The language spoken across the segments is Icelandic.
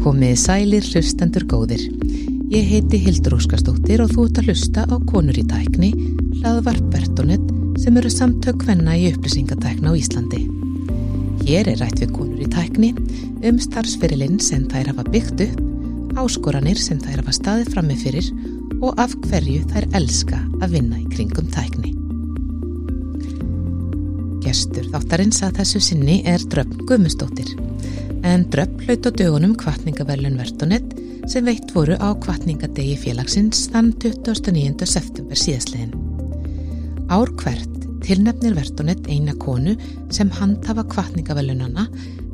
Komið sælir hlustendur góðir. Ég heiti Hildur Óskarstóttir og þú ert að hlusta á Konur í tækni, hlaðvart Bertonet sem eru samtök hvenna í upplýsingatækna á Íslandi. Hér er rætt við Konur í tækni um starfsferilinn sem þær hafa byggt upp, áskoranir sem þær hafa staðið frammi fyrir og af hverju þær elska að vinna í kringum tækni. Gestur þáttarins að þessu sinni er Dröfn Guðmustóttir en Dröfn hlaut á dögunum kvartningaverlun Vertonet sem veitt voru á kvartningadegi félagsins þann 29. september síðaslegin. Ár hvert tilnefnir Vertonet eina konu sem handhafa kvartningaverlunana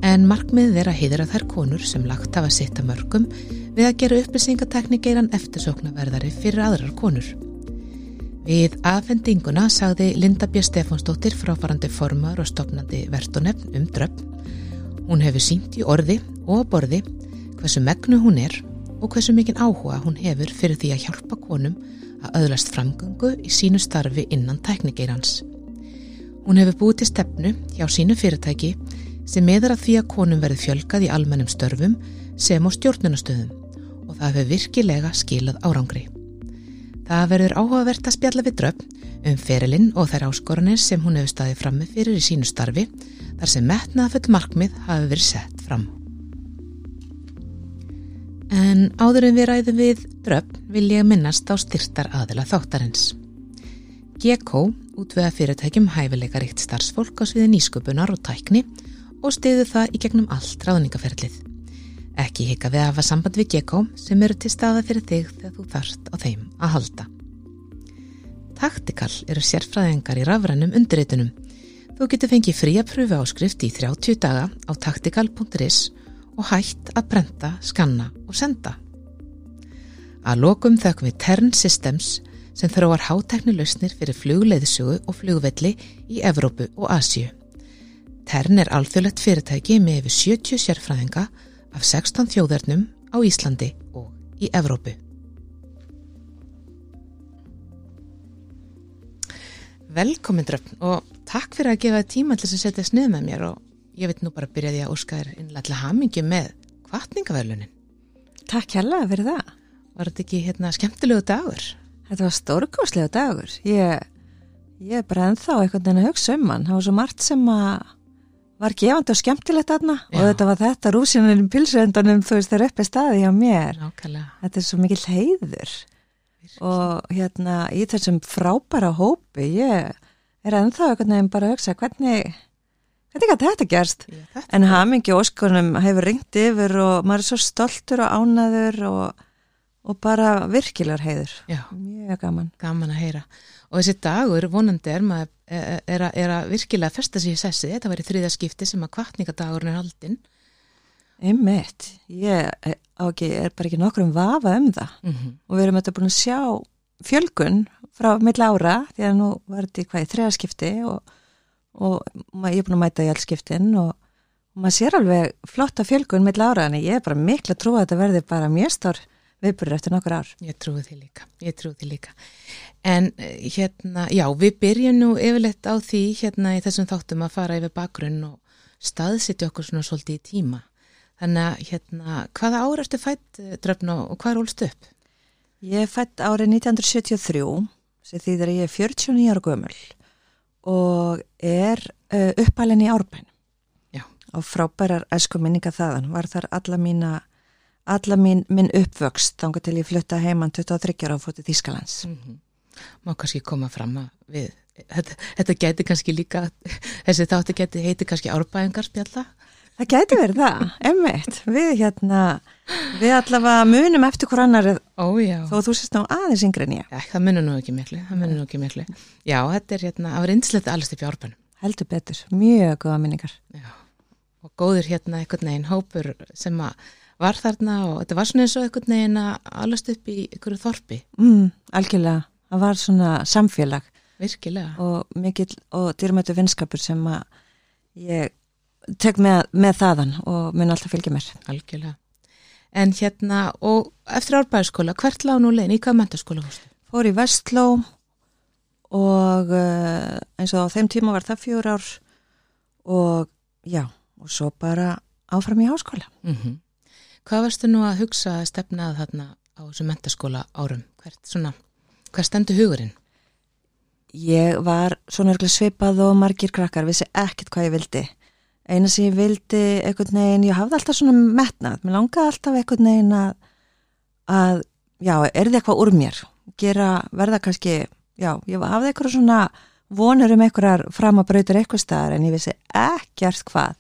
en markmið er að heiðra þær konur sem lagt hafa sitt að mörgum við að gera upplýsingateknikeiran eftirsóknarverðari fyrir aðrar konur. Við aðfendinguna sagði Linda B. Stefánsdóttir fráfarandi formar og stopnandi vertonefn um dröfn. Hún hefur sínt í orði og borði hversu megnu hún er og hversu mikinn áhuga hún hefur fyrir því að hjálpa konum að öðlast framgöngu í sínu starfi innan tæknigeirans. Hún hefur búið til stefnu hjá sínu fyrirtæki sem meðar að því að konum verði fjölgað í almennum störfum sem á stjórnunastöðum og það hefur virkilega skilað árangri. Það verður áhugavert að spjalla við dröfn um ferilinn og þær áskoranir sem hún hefur staðið fram með fyrir í sínu starfi þar sem metnaðfull markmið hafi verið sett fram. En áður en við ræðum við dröfn vil ég minnast á styrtar aðila þáttarins. GK útvega fyrirtækjum hæfileika ríkt starfsfólk á sviði nýsköpunar og tækni og stiðu það í gegnum allt ráðningaferlið. Ekki hika við að hafa samband við GK sem eru til staða fyrir þig þegar þú þarft á þeim að halda. Taktikal eru sérfræðingar í rafrænum undirreitunum. Þú getur fengið fría pröfu áskrift í 30 daga á taktikal.is og hætt að brenda, skanna og senda. Að lokum þökkum við Tern Systems sem þróar hátækni lausnir fyrir flugleiðsugu og flugvelli í Evrópu og Asju. Tern er alþjóðlegt fyrirtæki með yfir 70 sérfræðinga af 16 þjóðarnum á Íslandi og í Evrópu. Velkomin dröfn og takk fyrir að gefa tíma til þess að setja snið með mér og ég veit nú bara að byrja því að óska þér innlega hamingi með kvartningaverlunin. Takk hérlega fyrir það. Var þetta ekki hérna skemmtilegu dagur? Þetta var stórkoslega dagur. Ég, ég er bara ennþá einhvern veginn að hugsa um hann. Það var svo margt sem að var gefandi og skemmtilegt aðna og þetta var þetta rúsinunum pilsöndunum þú veist þeir uppi staði hjá mér. Nákvæmlega. Þetta er svo mikil heiður og hérna í þessum frábæra hópi ég er ennþá einhvern veginn bara að hugsa hvernig hvernig gæti þetta gerst Já, þetta en hamingi óskonum hefur ringt yfir og maður er svo stoltur og ánaður og, og bara virkilegar heiður Já, mjög gaman gaman að heyra. Og þessi dagur vonandi er, maður, er, er, að, er að virkilega festa sig í sessi. Þetta var í þriðja skipti sem að kvartningadagurinn er haldinn. einmitt, ég er, ekki, er bara ekki nokkur um vafa um það Mm -hmm. og við erum þetta búin að sjá fjölgun frá mill ára því að nú var þetta í hvað í þriðaskipti og, og ég er búin að mæta í allskiptin og, og maður sér alveg flotta fjölgun mill ára en ég er bara miklu að trúa að þetta verði bara mjög stór viðbúrur eftir nokkur ár. Ég trúi því líka, ég trúi því líka. En eh, hérna, já, við byrjum nú yfirleitt á því hérna í þessum þáttum að fara yfir bakgrunn og staðsitja okkur svona svolítið í tíma. Þannig að hérna, hvaða ára ertu fætt eh, dröfn og og hvað er ólst upp? Ég er fætt árið 1973 sem þýðir að ég er 49 ára gömul og er uh, uppalinn í Árbæn Já. og frábærar æsku minninga þaðan var þar alla mína alla mín, minn uppvöxt þanga til ég flutta heimann 23 ára á fótið Þýskalands. Mm Má kannski koma fram að við, þetta, þetta gæti kannski líka, þessi þátti gæti heiti kannski árbæðingarspjalla. Það gæti verið það, emmitt. Við hérna, við allavega munum eftir hver annar þó þú sést ná aðeins yngri en ég. Já, það munur nú ekki miklu, það munur nú ekki miklu. Já, þetta er hérna, það var yndislegt allast upp í árbænum. Heldur betur, mjög góða minningar. Já, og góður hérna einhvern veginn hópur sem var þarna og þetta var svona eins og einhvern veginn allast upp í einhverju þorpi, Mm, algjörlega, það var svona samfélag virkilega. og mikill og dýrmættu vinskapur sem að ég tek með, með þaðan og mun alltaf fylgja mér. Algjörlega. En hérna, og eftir árbæðaskóla, hvert lág nú leiðin, í hvað mentaskóla fórstu? Fór í Vestló og uh, eins og á þeim tíma var það fjör ár og já, og svo bara áfram í háskóla. Mm Hvað varstu nú að hugsa að stefnaði þarna á þessu mentaskóla árum? Hvert svona, hvað stendur hugurinn? Ég var svona örgulega svipað og margir krakkar, vissi ekkert hvað ég vildi. Eina sem ég vildi einhvern veginn, ég hafði alltaf svona metnað, mér langaði alltaf einhvern veginn að, að já, er þið eitthvað úr mér? Gera, verða kannski, já, ég hafði eitthvað svona vonur um einhverjar framabrautur eitthvað staðar en ég vissi ekkert hvað.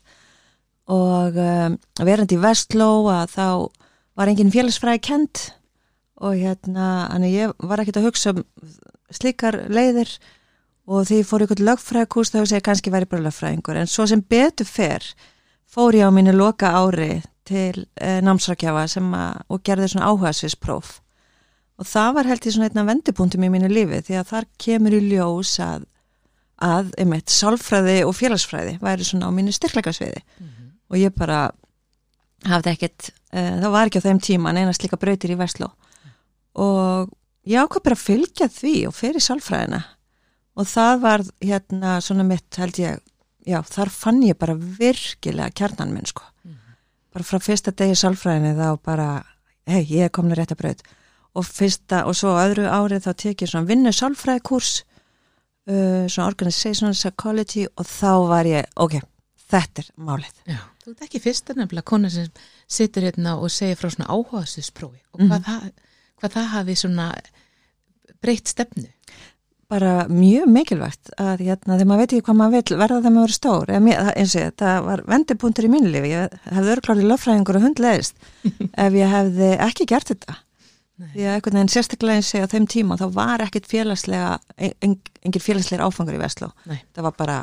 Og um, verandi í Vestló að þá var enginn félagsfræði kent og hérna, hann ég var ekkert að hugsa um slíkar leiðir og því fór ykkur lögfræðkús þá segja kannski væri bara lögfræðingur. En svo sem betur fer fór ég á mínu loka ári til eh, námsrakjafa og gerði svona áhugaðsvispróf og það var held ég svona einna vendipunktum í mínu lífi því að þar kemur í ljós að, að einmitt sálfræði og félagsfræði væri svona á mínu styrkleikarsviði mm -hmm. og ég bara hafði ekkert, eh, það var ekki á þeim tíma en einast líka brautir í Vestló mm. og ég ákvað bara að fylgja því og fyrir sálfræðina og það var hérna svona mitt held ég, já þar fann ég bara virkilega kjarnan minn sko mm -hmm. bara frá fyrsta degi sálfræðinni þá bara, hei ég er komin að rétta bröð og fyrsta og svo öðru árið þá tek ég svona vinnu sálfræðikurs uh, svona organizational psychology og þá var ég, ok, þetta er málið. Já, þú ert ekki fyrsta nefnilega konar sem situr hérna og segir frá svona áhugaðsisprófi og hvað, mm -hmm. það, hvað það hafi svona breytt stefnu? Bara mjög mikilvægt að hérna, þegar maður veit ekki hvað maður vil verða þegar maður verður stór mér, eins og þetta var vendipunktur í mínu lifi ég hefði örklárið löffræðingur og hundleðist ef ég hefði ekki gert þetta Nei. því að einhvern veginn sérstaklega eins og á þeim tíma þá var ekkit félagslega engin félagslegar áfangur í Vestló Nei. það var bara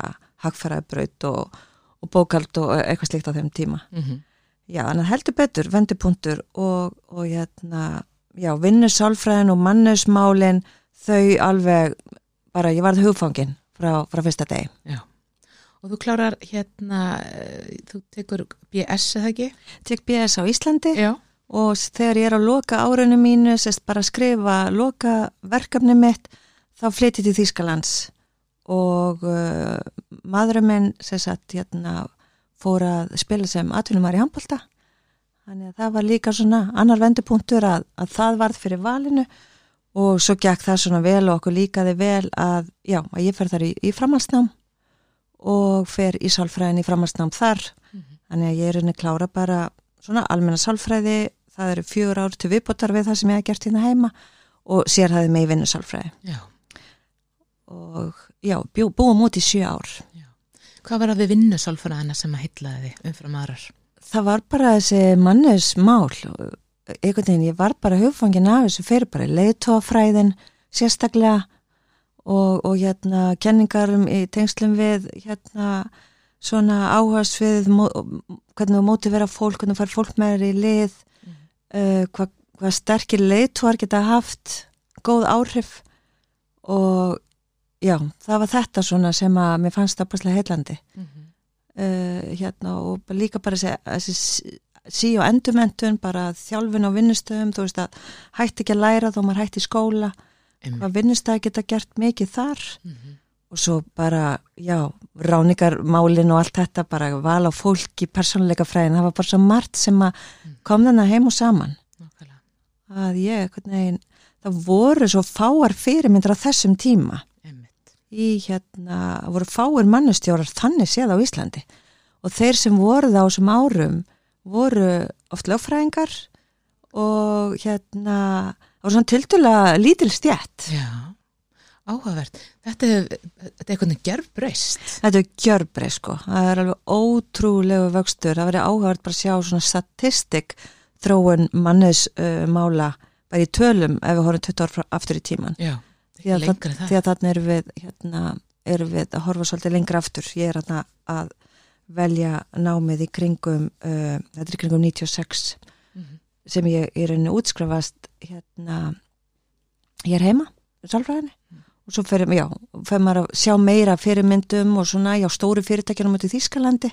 hagfæraðbröð og, og bókald og eitthvað slikt á þeim tíma mm -hmm. já, en það heldur betur vendipunktur og, og hérna já, vinnusálfræðin og mannusmálin þau alveg bara, ég varði hugfangin frá, frá fyrsta deg. Já, og þú klárar hérna, eh, þú tekur BS eða ekki? Tek BS á Íslandi já. og þegar ég er á loka árunum mínu, sérst bara að skrifa loka verkefni mitt, þá flytti til Þýskalands og uh, maðurinn minn, sérst, hérna fór að spila sem atvinnumar í handbalta Þannig að það var líka svona annar vendupunktur að, að það varð fyrir valinu og svo gekk það svona vel og okkur líkaði vel að, já, að ég fer þar í, í framhalsnám og fer í sálfræðin í framhalsnám þar. Mm -hmm. Þannig að ég er unni klára bara svona almenna sálfræði, það eru fjögur ár til viðbótar við það sem ég hef gert hérna heima og sér það með í vinnu sálfræði. Já. Og já, bjú, búum út í sjö ár. Já. Hvað var það við vinnu sálfræðina sem að hyllaði umfram aðrar? það var bara þessi mannes mál einhvern veginn, ég var bara hugfangin af þessu fyrir bara leiðtófræðin sérstaklega og, og hérna kenningarum í tengslum við hérna svona áhersf við hvernig þú móti vera fólk, hvernig fær fólk með þér í lið mm. uh, hvað hva sterkir leiðtóar geta haft góð áhrif og já, það var þetta svona sem að mér fannst það búinlega heilandi mm -hmm uh, hérna og líka bara þessi sí og endumendun bara þjálfin á vinnustöðum þú veist að hætti ekki að læra þó maður hætti í skóla. Hvað vinnustöði geta gert mikið þar. Mm -hmm. og svo bara já, ráningarmálin og allt þetta bara val á fólk í persónuleika fræðin, það var bara svo margt sem að mm. kom þennan heim og saman. Nákvæmlega. að ég, hvernig það voru svo fáar fyrirmyndir á þessum tíma. Í hérna, voru fáir mannustjórar þannig séð á Íslandi. Og þeir sem voru það á þessum árum voru oft lögfræðingar og hérna það voru svona tildulega lítil stjætt Já, áhugavert. Þetta er, þetta er eitthvað gjörbreyst. Þetta er gjörbreyst sko. Það er alveg ótrúlegu vöxtur. Það verið áhugavert bara að sjá svona statistik þróun mannesmála uh, bara í tölum ef við horfum 20 ár aftur í tíman Já því að þannig erum við, hérna, erum við að horfa svolítið lengra aftur. Ég er hérna að velja námið í kringum, uh, þetta er í kringum 96 mm -hmm. sem ég er henni útskrafast hérna, ég er heima, sálfræðinni mm. og svo fyrir, já, fyrir maður að sjá meira fyrirmyndum og svona, já, stóru fyrirtækjum út í Þýskalandi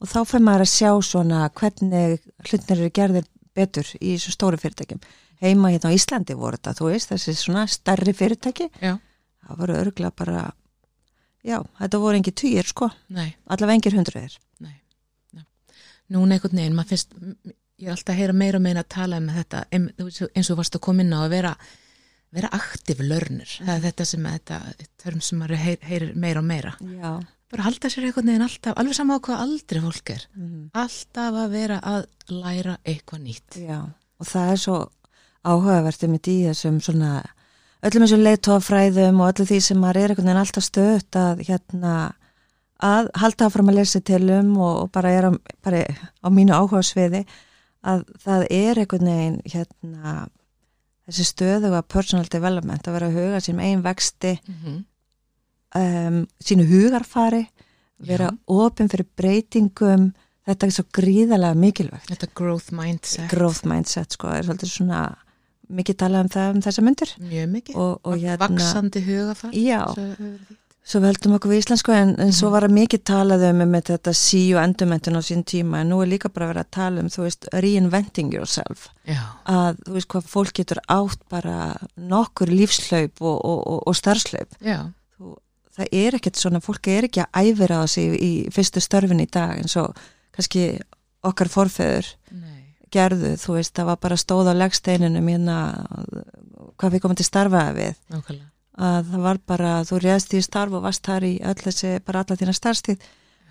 og þá fyrir maður að sjá svona hvernig hlutnir eru gerðir betur í svo stóru fyrirtækjum heima hérna á Íslandi voru þetta, þú veist, þessi svona starri fyrirtæki, já. það voru örgulega bara, já, þetta voru engi týjir sko, Nei. allavega engir hundruðir. Núna einhvern veginn, maður finnst, ég er alltaf að heyra meira og meina að tala um þetta eins og varst að koma inn á að vera vera aktiv learner það er þetta sem þetta, törm sem maður heyr, heyrir meira og meira Já. bara halda sér einhvern veginn alltaf, alveg sama á hvað aldrei fólk er Mhm. alltaf að vera að læra eitthvað nýtt Já, og það er svo áhugavert um í þessum svona öllum þessum leitófræðum og öllu því sem maður er einhvern veginn alltaf stöðt að hérna að halda áfram að lesa til um og, og bara er á, bara á mínu áhuga sviði að það er einhvern veginn hérna þessi stöðuga personal development að vera að huga sínum einn vexti mm -hmm. um, sínu hugarfari vera opinn fyrir breytingum. Þetta er svo gríðarlega mikilvægt. Þetta growth mindset. Growth mindset sko, er svolítið svona mikið talað um það um þessa myndir mjög mikið, og, og hérna, vaksandi hugafar já, Svo svo við heldum okkur við íslensku en, en svo Mhm. var að mikið talað um með þetta sí og endurmentun á sín tíma en nú er líka bara verið að tala um, þú veist, reinventing yourself. Já, að þú veist hvað fólk getur átt bara nokkur lífslaup og, og, og, starfslaup já, þú, það er ekkert svona, fólk er ekki að æfira á sig í, í fyrstu störfin í dag eins og kannski okkar forfeður. Nei gerðu, þú veist, það var bara stóð á legsteininum hérna hvað við komum til starfaði við. Nákvæmlega. Að það var bara, þú réðst í starf og varst þar í öll þessi, bara alla þína starfstíð.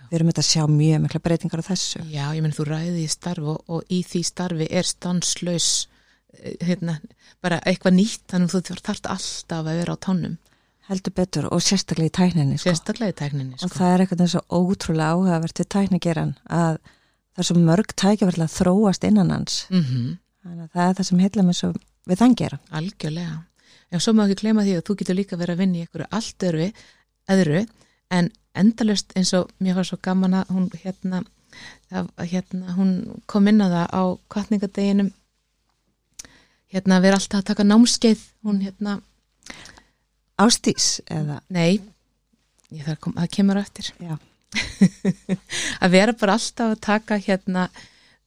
Við erum þetta að sjá mjög mikla breytingar á þessu. Já, ég menn þú ræði í starf og, og í því starfi er stanslaus eh, hérna, bara eitthvað nýtt þannig að þú þarft alltaf að vera á tánum. Heldur betur og sérstaklega í tækninni sko. sérstaklega í tækninni og sko. það er eitthvað eins og ótrúlega áhugavert við tæknigeran að það er svo mörg tækjaverðlega að þróast innan hans. Mm þannig að það er það sem heila mér svo við þann gera. Algjörlega. En svo má ekki glema því að þú getur líka verið að vinna í einhverju allt öðru, öðru en endalust eins og mér var svo gaman að hún hérna, að, hérna hún kom inn á það á kvartningadeginum hérna að vera alltaf að taka námskeið hún hérna, Ástís eða, nei ég þarf að koma, það kemur eftir. Já, að vera bara alltaf að taka hérna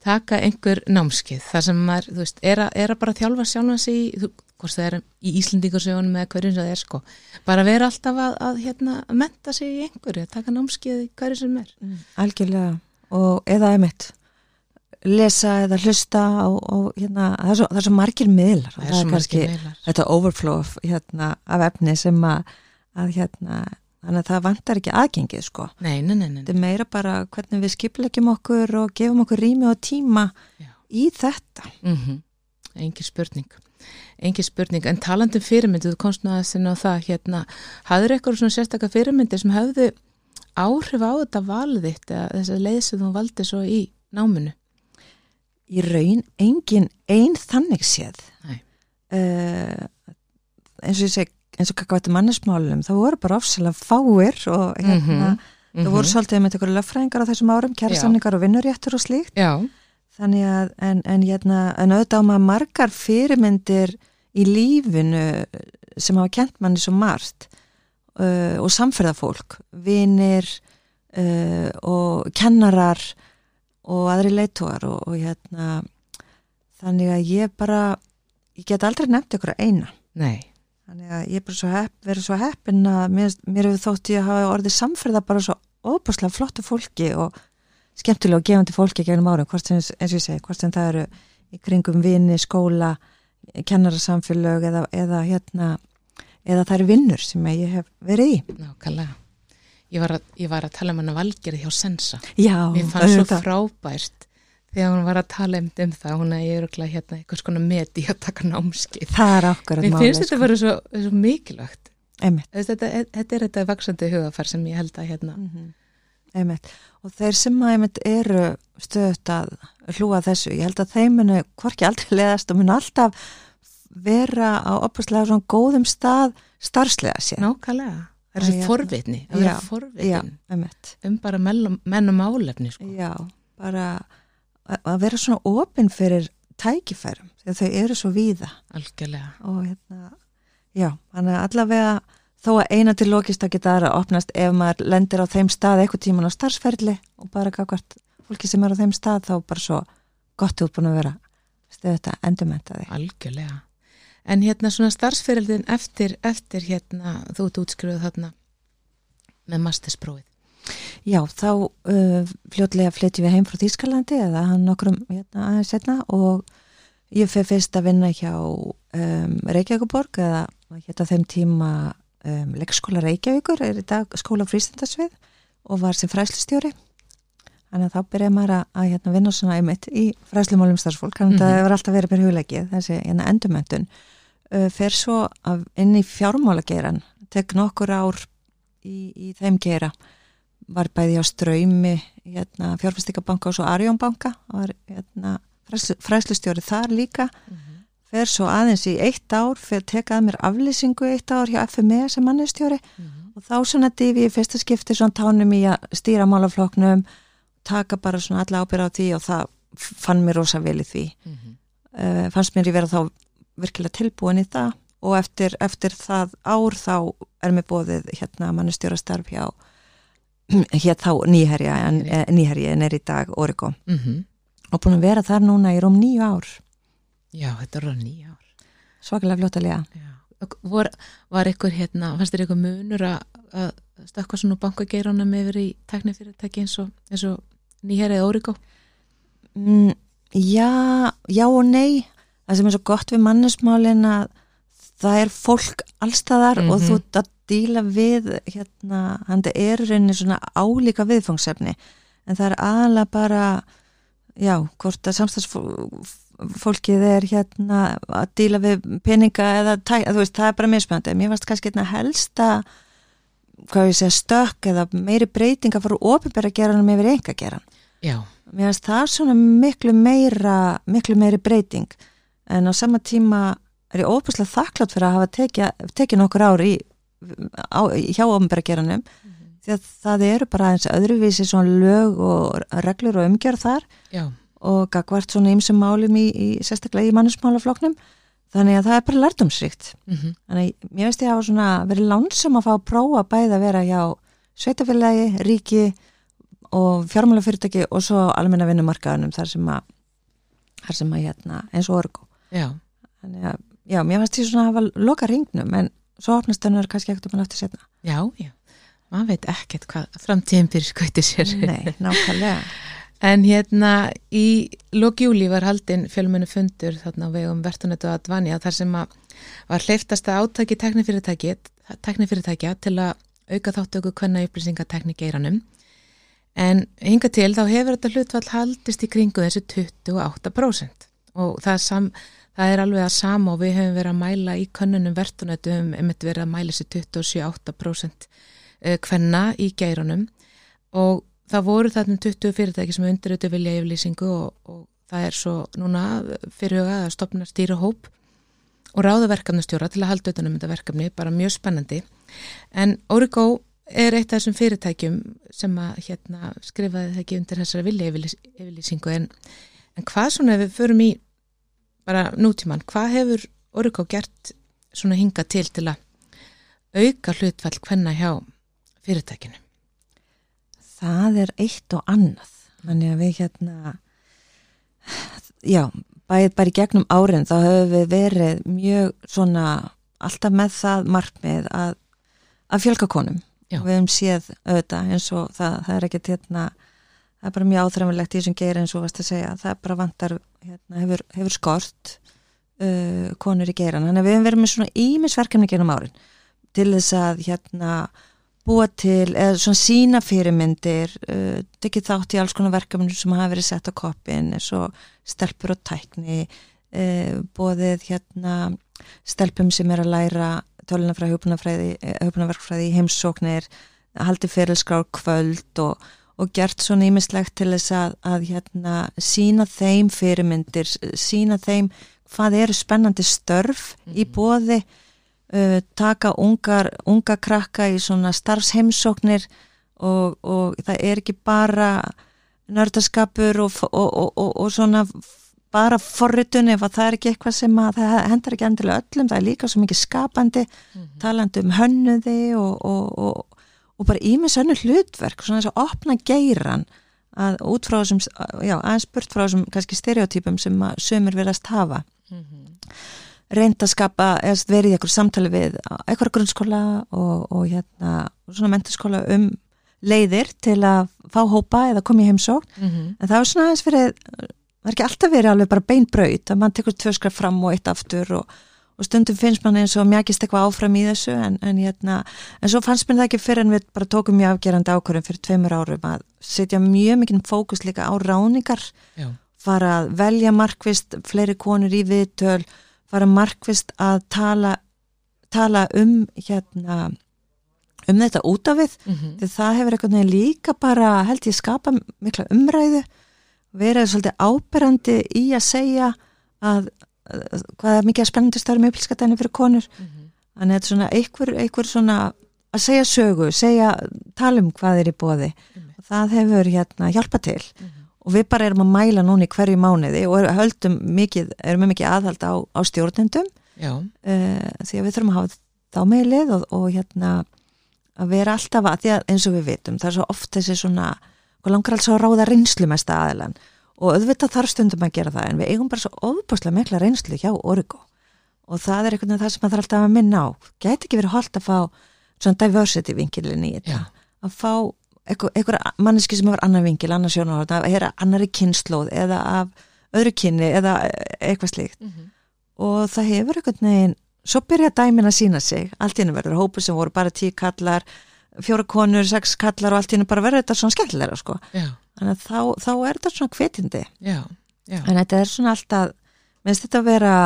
taka einhver námskeið þar sem maður, þú veist, er að, er að bara þjálfa sjálfan sig í, hvort það er í Íslendingarsögunum eða hverjum sem það er sko. Bara vera alltaf að, að hérna menta sig í einhverju, að taka námskeið í hverju sem er. Algjörlega. Og eða emitt lesa eða hlusta og, og hérna, það er, svo, það er svo margir miðlar. Og það er svo kannski margir meilar þetta overflow hérna, af efni sem að, að hérna, þannig að það vantar ekki aðgengið sko. nei, nei, nei, nei, Þetta er meira bara hvernig við skiplegjum okkur og gefum okkur rými og tíma Já. í þetta. mm engin spurning engin spurning, en talandum fyrirmyndu þú komst nú að sinna á það hérna hafður eitthvað svona sérstakka fyrirmyndi sem hefðu áhrif á þetta valið þitt eða þess að leið sem þú valdi svo í náminu Í raun engin ein þannig séð. Nei. Uh, eins og ég seg, eins og kakka þetta mannesmálum, það voru bara ofsalega fáir og hérna, Mhm. það voru svolítið með einhverju löffræðingar á þessum árum, kjærasamningar og vinnuréttur og slíkt. Já, Þannig að, en, en, hérna, en auðvitað á maður margar fyrirmyndir í lífinu sem hafa kent manni svo margt uh, og samferðafólk, vinir uh, og kennarar og aðri leitóar og, og hérna, þannig að ég bara, ég get aldrei nefnt ykkur eina. nei Þannig að ég er bara svo hepp, verið svo heppin að mér, mér hefur þótt ég að hafa orðið samferða bara svo óbúslega flottu fólki og skemmtilega og gefandi fólki gegnum árum, hvort sem, eins og ég segi, hvort sem það eru í kringum vini, skóla, kennarasamfélög eða, eða hérna, eða það eru vinnur sem ég hef verið í. Nákvæmlega. Ég var, að, ég var að tala um hana valgerið hjá Sensa. Já, Mér fannst svo frábært þegar hún var að tala um, um það. Hún er öruglega hérna einhvers konar met í að taka námskið. Það er akkurat Mér málið, finnst þetta bara svo, svo mikilvægt. Þetta, þetta er þetta vaksandi hugafar sem ég held að hérna. Mhm. Einmitt. Og þeir sem að eru stöðut að hlúa að þessu, ég held að þeim munu hvorki aldrei leðast og munu alltaf vera á opastlega svona góðum stað starfslega sér. Nákvæmlega. Það er þessi forvitni, að vera Já, forvitin einmitt. um bara menn og málefni. Sko. Já, bara að- vera svona opinn fyrir tækifærum, þegar þau eru svo víða Algjörlega. og hérna, já, þannig að allavega þó að eina til lokist að geta aðra opnast ef maður lendir á þeim stað eitthvað tíman á starfsferli og bara gagvart fólki sem er á þeim stað þá bara svo gott útbúin að vera stöðu þetta endurmenta þig. Algjörlega. En hérna svona starfsferildin eftir, eftir hérna þú ert útskrifuð þarna með mastersprófið. Já, þá uh, fljótlega flytjum við heim frá Þýskalandi eða hann nokkrum hérna, aðeins setna og ég fyrir fyrst að vinna hjá um, Reykjavíkuborg eða hérna þeim tíma um, leikskóla Reykjavíkur er í dag skóla frístendasvið og var sem fræslustjóri þannig að þá byrjaði maður að, að hérna, vinna svona einmitt í fræslumálum starfsfólk þannig að mm -hmm. það var alltaf verið mér hugleikið þessi hérna, endumöntun uh, fer svo af, inn í fjármálageiran tek nokkur ár í, í þeim geira var bæði á ströymi hérna, fjárfæstíkabanka og svo Arjónbanka var hérna, fræslu, fræslustjóri þar líka mm -hmm. fer svo aðeins í eitt ár fyrir tekað mér aflýsingu eitt ár hjá FME sem mannistjóri mm -hmm. og þá svona divi í fyrsta skipti svona tánum í að stýra málafloknum taka bara svona alla ábyrða á því og það fann mér rosa vel í því mm -hmm. uh, fannst mér í vera þá virkilega tilbúin í það og eftir, eftir það ár þá er mér bóðið hérna mannistjóra starf hjá hér þá nýherja en eh, nýherja en er í dag Origo mm -hmm. og búin að vera þar núna í róm nýju ár Já, þetta er alveg nýju ár Svakalega fljótalega Var, var ykkur hérna, fannst þér ykkur munur að stakka svona bankageiranum yfir í teknifyrirtæki eins og, og nýherja Origo? Mm, já, já og nei það sem er svo gott við mannesmálin að það er fólk allstaðar mm -hmm. og mhm. þú að díla við hérna, hann er rauninni svona álíka viðfangsefni en það er aðalega bara já, hvort að samstagsfólkið er hérna að díla við peninga eða veist, það er bara spennandi mér fannst kannski hérna helsta hvað ég segja, stökk eða meiri breyting að fara ofinbæra að gera hann með yfir enga að gera já. mér fannst það svona miklu meira miklu meiri breyting en á sama tíma er ég óbúslega þakklátt fyrir að hafa tekið teki nokkur ár í á, hjá ofnbærageranum mm -hmm. því að það eru bara eins öðruvísi svona lög og reglur og umgjörð þar Já. og gagvart svona ymsum málum í, í sérstaklega í mannusmálafloknum þannig að það er bara lærdomsrikt mm -hmm. þannig mér veist ég að hafa svona verið lánsum að fá að prófa bæða að vera hjá sveitafélagi, ríki og fjármálafyrirtæki og svo almenna vinnumarkaðunum þar sem að, þar sem að hérna, eins og orgu þannig að já, mér finnst því svona að hafa loka ringnum en svo opnast þannig að það er kannski ekkert um hann eftir setna Já, já, maður veit ekkert hvað framtíðin fyrir skauti sér. Nei, nákvæmlega. En hérna í lókjúli var haldinn fjölmennu fundur þarna á vegum Vertunötu að Dvanja þar sem að var hleyftasta átaki teknifyrirtækja til að auka þáttöku hvenna upplýsingateknikeiranum en hinga til þá hefur þetta hlutvall haldist í kringu þessu 28% og það sam það er alveg að sama og við hefum verið að mæla í könnunum verðunötu um einmitt verið að mæla þessi 27-8% hvenna í geiranum. Og það voru þarna 20 fyrirtæki sem undir auðvitað vilja yfirlýsingu og, og það er svo núna fyrirhugað að stopna stýra hóp og ráða verkefnastjóra til að halda auðvitað um þetta verkefni, bara mjög spennandi. En Origo er eitt af þessum fyrirtækjum sem að hérna, skrifaði það ekki undir þessara vilja yfirlýsingu en, en hvað svona við förum í bara nútíman, hvað hefur Origo gert svona hinga til til að auka hlutfall hvenna hjá fyrirtækinu? Það er eitt og annað þannig að við hérna já, bæðið bara í gegnum árin þá höfum við verið mjög svona alltaf með það markmið að, að fjölka konum já. við hefum séð auðvitað eins og það, það er ekkert hérna það er bara mjög áþræmilegt í þessum geir eins og varst að segja það er bara vantar hérna, hefur, hefur skort uh, konur í geiran þannig að við hefum verið með svona ímisverkefni genum árin til þess að hérna búa til, eða svona sína fyrirmyndir, uh, tekið þátt í alls konar verkefni sem hafa verið sett á koppin eins og stelpur og tækni uh, bóðið hérna stelpum sem er að læra töluna frá höfnarverkfræði í heimsóknir, haldi fyrirskár kvöld og og gert svona ímislegt til þess að, að hérna, sína þeim fyrirmyndir, sína þeim hvað eru spennandi störf mm -hmm. í mhm. bóði uh, taka ungar, unga krakka í svona starfsheimsóknir og, og það er ekki bara nördaskapur og, og, og svona bara forritun ef það er ekki eitthvað sem að það hendar ekki endilega öllum, það er líka svo mikið skapandi mm -hmm. talandi um hönnuði og og bara ímið sannu hlutverk svona þess að opna geiran að út frá þessum, já, aðeins burt frá þessum kannski stereotypum sem að sömur verðast hafa mm -hmm. reynda að skapa, eða verið í eitthvað samtali við eitthvað grunnskóla og, og hérna svona menturskóla um, leiðir til að fá hópa eða koma í heimsókn mm -hmm. en það er svona aðeins fyrir það er ekki alltaf verið alveg bara beinbraut að mann tekur tvö skraf fram og eitt aftur og, og stundum finnst mann eins og mjagist eitthvað áfram í þessu en, en, hérna, en svo fannst mér það ekki fyrir en við bara tókum mjög afgerandi ákvörðum fyrir tveimur árum að setja mjög mikinn fókus líka á ráningar Já. fara að velja markvist fleiri konur í viðtöl fara markvist að tala tala um hérna um þetta út af við Mm -hmm. því það hefur veginn líka bara held ég skapa mikla umræðu verið svolítið áberandi í að segja að hvað er mikið að spennandi stöðum upplýskatæni fyrir konur? Þannig að þetta er svona einhver, einhver svona að segja sögu, segja tala um hvað er í bóði og það hefur hérna hjálpa til. Og við bara erum að mæla núna í hverju mánuði og er- höldum mikið, erum með mikið aðhald á, á stjórnendum. Uh, því að við þurfum að hafa þá meilið og, og hérna að vera alltaf að því að eins og við vitum það er svo oft þessi svona og langar alls að ráða reynslu mest aðelan og auðvitað þarf stundum að gera það en við eigum bara svo ofbúslega mikla reynslu hjá Origo. Og það er einhvern veginn það sem maður þarf alltaf að minna á. Gæti ekki verið holdt að fá svona diversity vinkilin í þetta? Að fá einhver, einhver manneski sem hefur annar vinkil, annar sjónarhótt að heyra annari kynnslóð eða af öðru kynni eða eitthvað slíkt. Og það hefur einhvern veginn svo byrja dæmin að sína sig. Allt í hennu verður hópu sem voru bara tíu kallar fjóra konur, sex kallar og allt í hennu bara verður þetta svona skemmtilega sko þannig að þá, þá er þetta svona hvetindi já, já. en þetta er svona alltaf minnst þetta að vera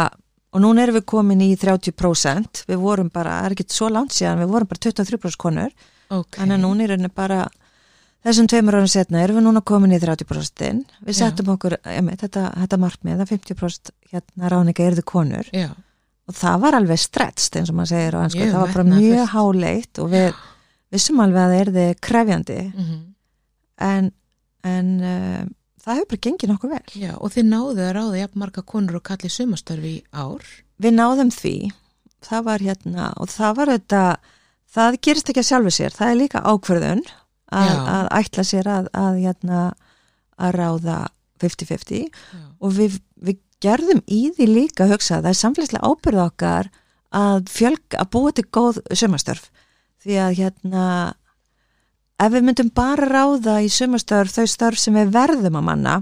og núna erum við komin í 30% við vorum bara, það er ekki svo langt síðan við vorum bara 23% konur. Ok. þannig að núna er henni bara þessum tveimur árum setna erum við núna komin í 30% við Já. settum okkur emi, þetta, þetta markmið að 50% hérna ráninga erðu konur. Já, og það var alveg stretst eins og maður segir Mjög það var bara mjög háleitt og við vissum alveg að það erði krefjandi. Mm en, en uh, það hefur bara gengið nokkuð vel. já, og þið náðu að ráða jafn marga konur og kalli sumastörfi í ár. Við náðum því, það var hérna og það var þetta, það gerist ekki að sjálfu sér, það er líka ákverðun að, að ætla sér að, að hérna að ráða 50-50 Já, og við, við gerðum í því líka að hugsa að það er samfélagslega ábyrð okkar að fjölg að búa til góð sömastörf því að hérna ef við myndum bara ráða í sömastörf þau störf sem við verðum að manna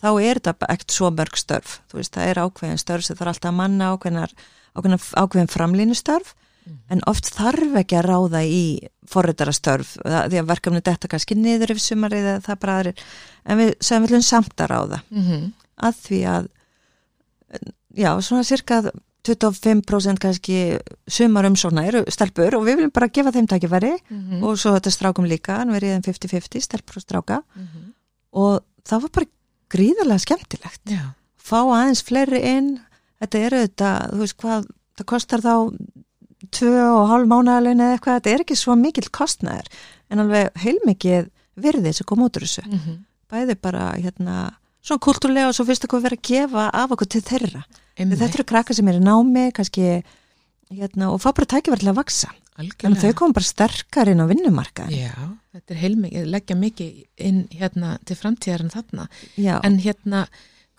þá er þetta ekkert svo mörg störf. Þú veist það er ákveðin störf sem þarf alltaf að manna ákveðin, ákveðin, ákveðin framlínustörf. En oft þarf ekki að ráða í forritarastörf því að verkefni detta kannski niður yfir sumarið eða það bara aðrir. En við sem viljum samt að ráða. Mm að því að já, svona cirka 25% kannski sumar umsóna eru stelpur og við viljum bara gefa þeim tækifæri -hmm. og svo þetta strákum líka, en við erum 50-50 stelpur og stráka -hmm. og það var bara gríðarlega skemmtilegt Já, fá aðeins fleiri inn þetta eru þetta, þú veist hvað það kostar þá tvö og hálf mánaðalun eða eitthvað, þetta er ekki svo mikill kostnæður en alveg heilmikið virði sem kom út úr þessu mm bæði bara hérna svona kultúrlega og svo fyrst að vera að gefa af okkur til þeirra. Þetta eru krakkar sem eru námi kannski hérna og fá bara tækifæri til að vaksa. Þannig að algjörlega. þau kom bara sterkar inn á vinnumarkaðin. Já, þetta er heilmikið, leggja mikið inn hérna til framtíðar en þarna. Já. En hérna,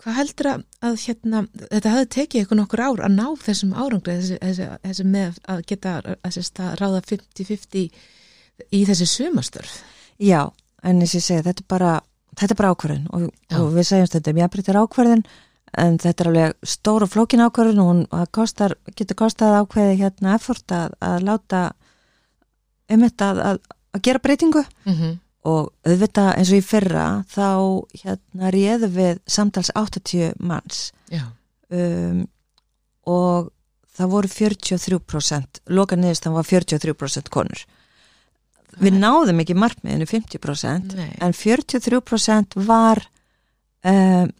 hvað heldur að, að hérna, þetta hefði tekið ykkur nokkur ár að ná þessum árangri, þessi, þessi, þessi með að geta stað, ráða 50-50 í þessi sumastörf? Já, en eins og ég segi, þetta er bara þetta er bara ákvörðin og, og við segjum þetta er mjög ákvörðin en þetta er alveg stór og flókin ákvörðin og hún kostar, getur kostað ákveði hérna effort að, að láta um þetta að, að, að gera breytingu. Mm -hmm. og auðvitað eins og í fyrra þá hérna réðum við samtals 80 manns. Um, og það voru 43% loka niðurst það var 43% konur. Við náðum ekki markmiðinu 50% Nei. en 43% var um,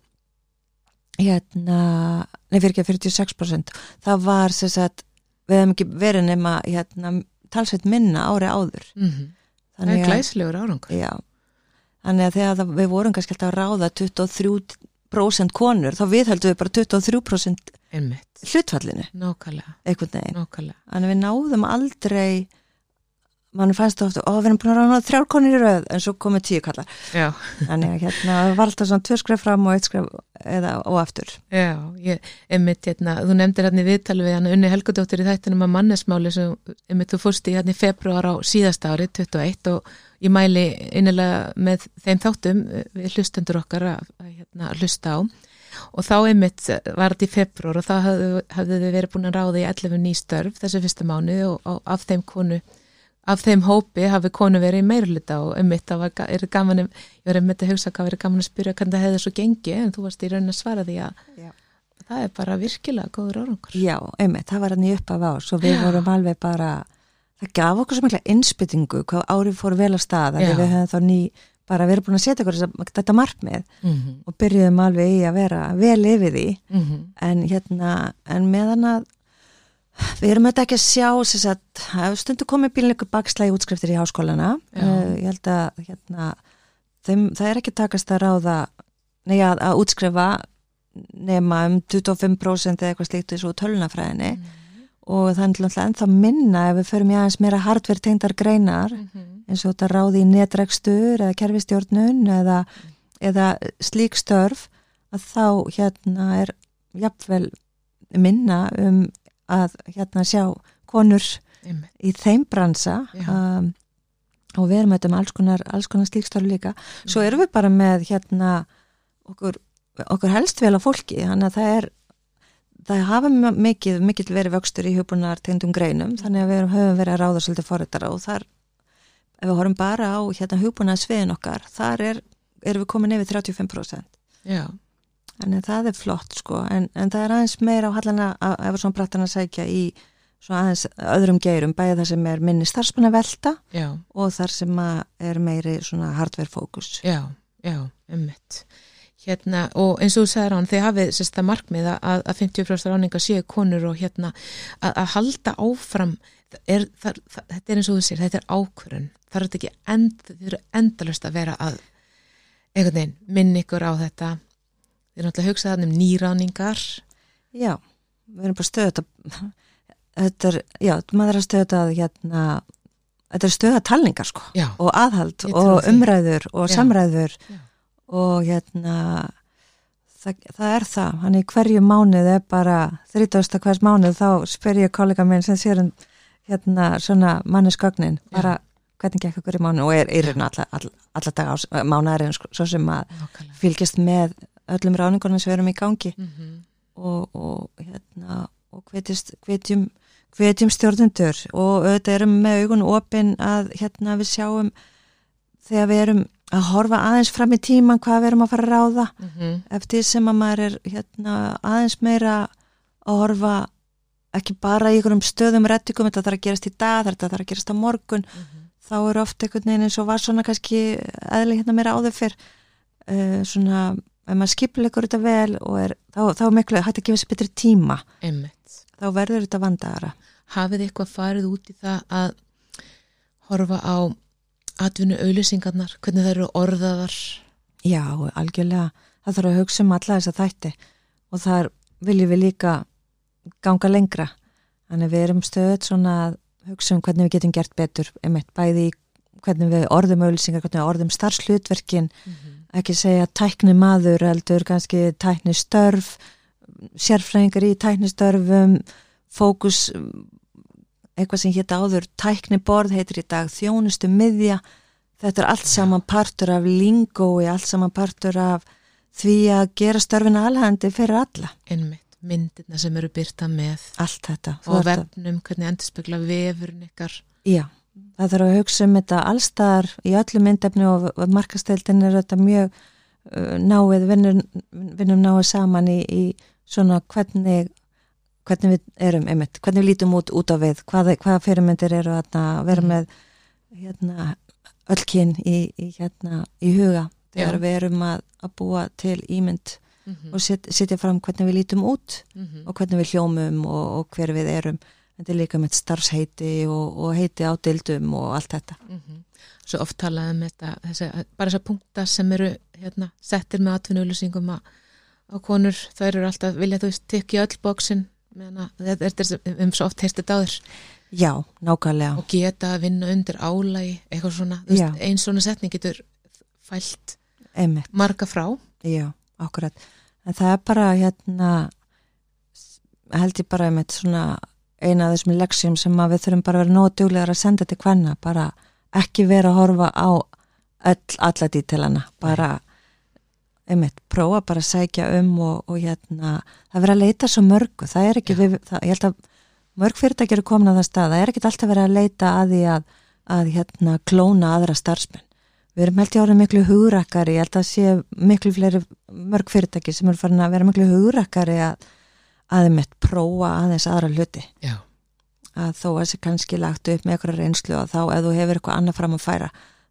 hérna nei fyrir ekki 46% það var sem sagt við hefum ekki verið nema hérna talsveit minna ári áður. Mm það er glæslegur árangur. Já, þannig að þegar það, við vorum kannski að ráða 23% konur, þá við heldum við bara 23% Einmitt, hlutfallinu, veginn. nákvæmlega. Þannig að við náðum aldrei mann fannst það ofta, ó við erum búin að rána þrjár konir í rauð en svo komið tíu kallar Já, þannig að hérna alltaf svona tvö skref fram og eitt skref eða og aftur. Já, ég, einmitt, hérna, þú nefndir hérna í viðtali við hann Unni Helgadóttir í þættinum að mannesmáli sem, einmitt, þú fórst í hérna í februar á síðasta ári, 21 og ég mæli innilega með þeim þáttum við hlustendur okkar að, að hérna, hlusta á. Og þá einmitt var þetta í februar og þá hafðu, hafðu við verið búin að ráða í 11 nýstörf þessu fyrsta mánu og, og af þeim konu af þeim hópi hafi konu verið í meirulita og einmitt það var, er gaman ég var einmitt að hugsa hvað verið gaman að spyrja hvernig það hefði svo gengi en þú varst í raunin að svara því að Já. það er bara virkilega góður árangur Já, einmitt, það var hann í upp af ás og við Já. vorum alveg bara það gaf okkur svo mikla innspytingu hvað árið fór vel að staða við höfum þá ný, bara verið búin að setja okkur þetta markmið mm -hmm. og byrjuðum alveg í að vera vel yfir því Mm -hmm. en hérna, en meðan að við erum þetta ekki að sjá sagt, það stundu komið bílningu bakslægi útskriftir í háskólana uh, ég held að hérna, þeim, það er ekki takast að ráða nei að, að útskrifa nema um 25% eða eitthvað slíkt þessu tölunafræðinni og það er náttúrulega ennþá minna ef við förum í aðeins meira hardverð tengdar greinar eins og þetta ráði í netrekstur eða kerfistjórnun eða, eða slík störf að þá hérna er jafnvel minna um að hérna sjá konur einmitt, í þeim bransa um, og við erum þetta með alls konar, konar slíkstörf líka. Svo erum við bara með hérna okkur, okkur helst vel á fólki þannig að það er það hafa mikið, mikið verið vöxtur í hugbúnar tegndum greinum, þannig að við höfum verið að ráða svolítið forritara og þar ef við horfum bara á hérna hugbúnar sviðin okkar, þar er, erum við komin yfir 35% já, Þannig að það er flott sko, en, en það er aðeins meira á hallana ef svona brattan að sækja í svona aðeins öðrum geirum, bæði það sem er minni starfsmanna velta já, og þar sem er meiri svona hardware fókus. já, já, einmitt. Hérna, og eins og þú sagði hann þið hafið sérsta markmið að, að 50% ráninga séu konur og hérna að, að halda áfram er, það, það, þetta er eins og þú sér, þetta er ákvörun það er þetta ekki end, þið eru endalust að vera að einhvern veginn minn ykkur á þetta þið er náttúrulega að hugsa þannig um nýráningar Já, við erum bara stöðut að, þetta er, já, maður er að stöðut að hérna, þetta er stöða talningar sko. Já, og aðhald og umræður og Já. samræður Já. og hérna það, það er það, hann í hverju mánuð er bara 30. hvers mánuð þá spyr ég kollega minn sem sér um hérna svona mannesgögnin bara hvernig gekk ykkur í mánuð og er raun alla, alla, alla dag ás, mánuðarinn sko, svo sem að fylgjast með öllum ráningunum sem við erum í gangi. Mm -hmm. og, og hérna og hvetjum hvetjum stjórnundur og auðvitað erum með augun opinn að hérna við sjáum þegar við erum að horfa aðeins fram í tíman hvað við erum að fara að ráða. Eftir sem að maður er hérna aðeins meira að horfa ekki bara í einhverjum stöðum rettikum, þetta þarf að gerast í dag þetta þarf að gerast á morgun. Þá er ofta einhvern veginn eins og var svona kannski eðli hérna meira áður fyrr. Uh, svona, ef maður skipleikur þetta vel og er, þá, þá er miklu hægt að gefa sér betri tíma, einmitt. Þá verður þetta vandaðara. Hafið eitthvað farið út í það að horfa á atvinnu auðlýsingarnar, hvernig það eru orðaðar? Já, algjörlega, það þarf að hugsa um alla þessa þætti og þar viljum við líka ganga lengra. Þannig að við erum stöðut svona að hugsa um hvernig við getum gert betur einmitt bæði hvernig við orðum auðlýsingar, hvernig við orðum starfslutverkin ekki segja tækni maður heldur kannski tækni störf sérfræðingar í tækni störfum fókus eitthvað sem hétt áður tækni borð heitir í dag þjónustu miðja. Þetta er allt saman partur af lingói, allt saman partur af því að gera störfin alhandi fyrir alla, einmitt, myndirna sem eru byrta með allt þetta. Og vefnum, hvernig endur spekla vefurinn ykkar. Já, það þarf að hugsa um þetta allstaðar í öllu myndefni og, markasteildin er þetta mjög uh, náið, vinnum, vinnum náið saman í, í svona hvernig, hvernig við erum einmitt, hvernig við lítum út út á við, hvaða, hvaða fyrirmyndir eru að vera Mhm. með hérna, öll kyn í, í, hérna, í huga þegar Já. við erum að, að búa til ímynd mm -hmm. og set, setja fram hvernig við lítum út Mhm. og hvernig við hljómum og, og hver við erum þetta er líka með starfsheiti og, og heiti á dildum og allt þetta Mhm. Svo oft talaði um þetta, þessi, bara þessar punkta sem eru hérna, settir með atvinnuauðlýsingum að á konur, þær eru alltaf, vilja þú tekja öll bóksin, þetta er þess, um svo oft heyrst þetta áður. Já, nákvæmlega. og geta að vinna undir álægi eitthvað svona, veist, ein svona setning getur fælt Einmitt, marga frá já, akkurat. En það er bara hérna, held ég bara einmitt svona eina af þessum leksjum sem að við þurfum bara að vera nóg duglegar að senda til hvenna, bara ekki vera að horfa á öll, alla dítilana, bara einmitt, prófa bara að sækja um og, og hérna, það vera að leita svo mörgu, það er ekki, við, það, ég held að mörg fyrirtæki eru komin á það stað, það er ekki alltaf verið að leita að því að, að hérna, klóna aðra starfsmenn. Við erum held ég árið miklu hugrakkari, ég held að sé miklu fleiri mörg fyrirtæki sem eru farin að vera miklu hugrakkari að aðeimitt prófa aðeins aðra hluti. Já, að þó að þessi kannski lagt upp með eitthvað reynslu og þá ef þú hefur eitthvað annað fram að færa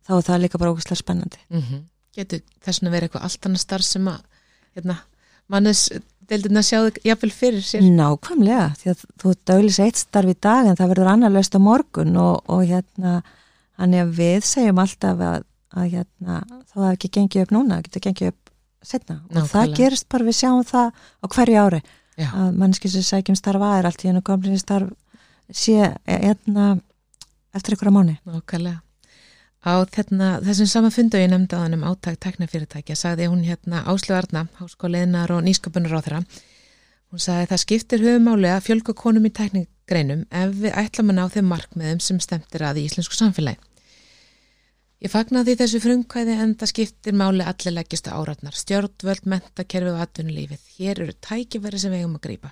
þá er það líka bara ógæslega spennandi. mm getur þess að vera eitthvað allt annað starf sem að hérna, mannes deildina sjáðu jafnvel fyrir sér? Nákvæmlega, því að þú döglis eitt starf í dag en það verður annar löst á morgun og, og hérna, hann er við segjum alltaf að, að hérna, þá það ekki gengið upp núna, það getur gengið upp setna og það Nákvæmlega. gerist bara, við sjáum það á hverju ári já, að mannski sem sækjum starf að er allt í hennu komlinni starf sé hérna, eftir einhverja mánu. nákvæmlega. Á þarna, þessum sama fundu ég nefndi á hann um áttak teknafyrirtækja sagði hún hérna Áslu Arna, háskóliðnar og nýsköpunar á þeirra hún sagði það skiptir höfumáli að fjölga konum í teknigreinum ef við ætlum að ná þeim markmiðum sem stemtir að í íslensku samfélagi Ég fagnaði þessu frumkvæði en það skiptir máli allir leggjastu áratnar, stjórnvöld, mentakerfi og atvinnulífið. Hér eru tækifæri sem við eigum að grípa.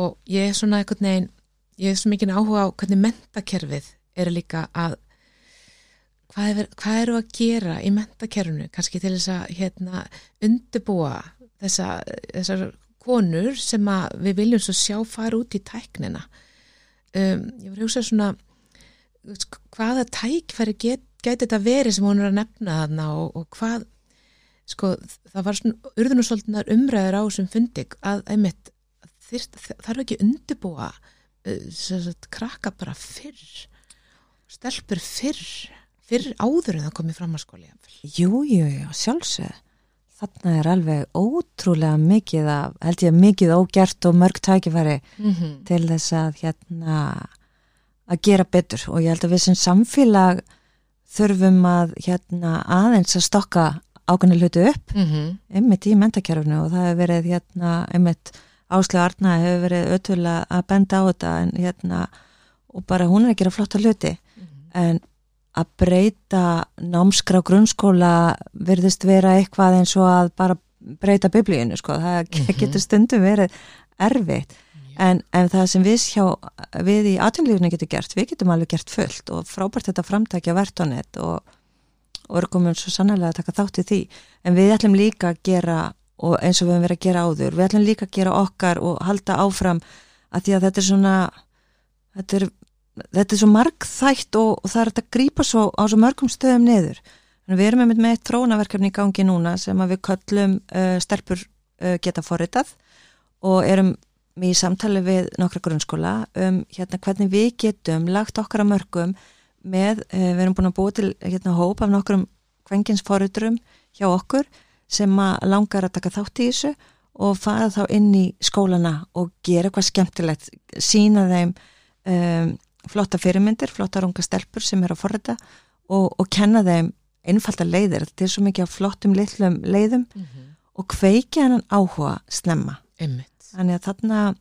Og ég er svona einhvern veginn, ég er svo mikið áhuga á hvernig mentakerfið er líka að, hvað, er, hvað eru að gera í mentakerfinu, kannski til þess að hérna, undibúa þessa, þessar konur sem við viljum svo sjá fara út í tæknina. Um, ég var að hugsa svona, hvaða tækfæri get, gæti þetta verið sem hún er að nefna þarna og, og hvað sko það var svona urðun og svolítið umræður á þessum fundi að einmitt þyrst, þarf ekki undirbúa uh, krakka bara fyrr stelpur fyrr fyrr áður en það komið fram að skóli Jú, jú, sjálfsög þarna er alveg ótrúlega mikið að, held ég mikið ógert og mörg tækifæri mm -hmm. til þess að hérna að gera betur. Og ég held að við sem samfélag þurfum að hérna aðeins að stokka ákveðni hluti upp. Mm -hmm. einmitt í mentakerfinu og það hefur verið hérna einmitt Áslega Arna hefur verið ötulega að benda á þetta en hérna og bara hún er að gera flotta hluti. En að breyta námskrá grunnskóla virðist vera eitthvað eins og að bara breyta biblíinu sko, það Mhm. getur stundum verið erfitt en, en það sem við sjá við í atvinnlífinu getum gert, við getum alveg gert fullt og frábært þetta framtækja vertonett og, erum komin svo sannlega að taka þátt í því. En við ætlum líka að gera og eins og við höfum verið að gera áður, við ætlum líka að gera okkar og halda áfram að því að þetta er svona þetta er, þetta er svo margþætt og, og það er að grípa svo á svo mörgum stöðum niður. En við erum með eitt þróunaverkefni í gangi núna sem að við köllum uh, stelpur uh, geta forritað og erum í samtali við nokkra grunnskóla um hérna hvernig við getum lagt okkar að mörgum með, uh, við erum búin að búa til hérna hóp af nokkrum kvenginsforriturum hjá okkur sem að langar að taka þátt í þessu og fara þá inn í skólana og gera eitthvað skemmtilegt, sína þeim um, flotta fyrirmyndir, flotta runga stelpur sem er að forrita og, og kenna þeim einfalda leiðir, þetta er svo mikið af flottum litlum leiðum Mm -hmm. og kveikja hann áhuga snemma. Einmitt. Þannig að þarna uh,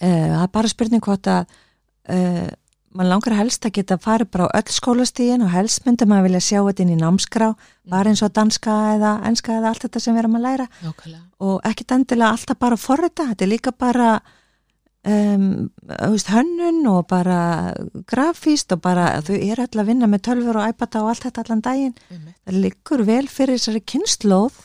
það er bara spurning hvort að uh, mann langar helst að geta farið bara á öll skólastígin og helst myndi maður vilja sjá þetta inn í námskrá, bara eins og danska eða enska eða allt þetta sem við erum að læra. Nákvæmlega. og ekkit endilega alltaf bara að forrita, þetta er líka bara um, veist, hönnun og bara grafíst og bara þau eru öll að vinna með tölfur og iPad og allt þetta allan daginn. Það liggur vel fyrir þessari kynnslóð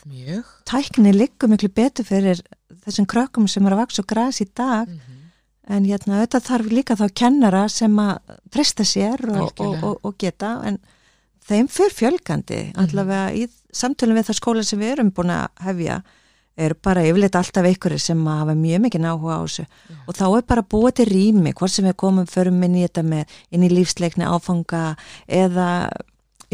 tækni liggur miklu betur fyrir þessum krökkum sem eru að vaksa og græs í dag. Mm -hmm. en hérna auðvitað þarf líka þá kennara sem að treysta sér og, og, og, geta en þeim fyrir fjölgandi. Allavega í samtölum við það skóla sem við erum búin að hefja er bara yfirleitt alltaf einhverju sem hafa mjög mikið áhuga á þessu. Og þá er bara búið til rými hvort sem við komum förum inn í þetta með inn í lífsleikni áfanga eða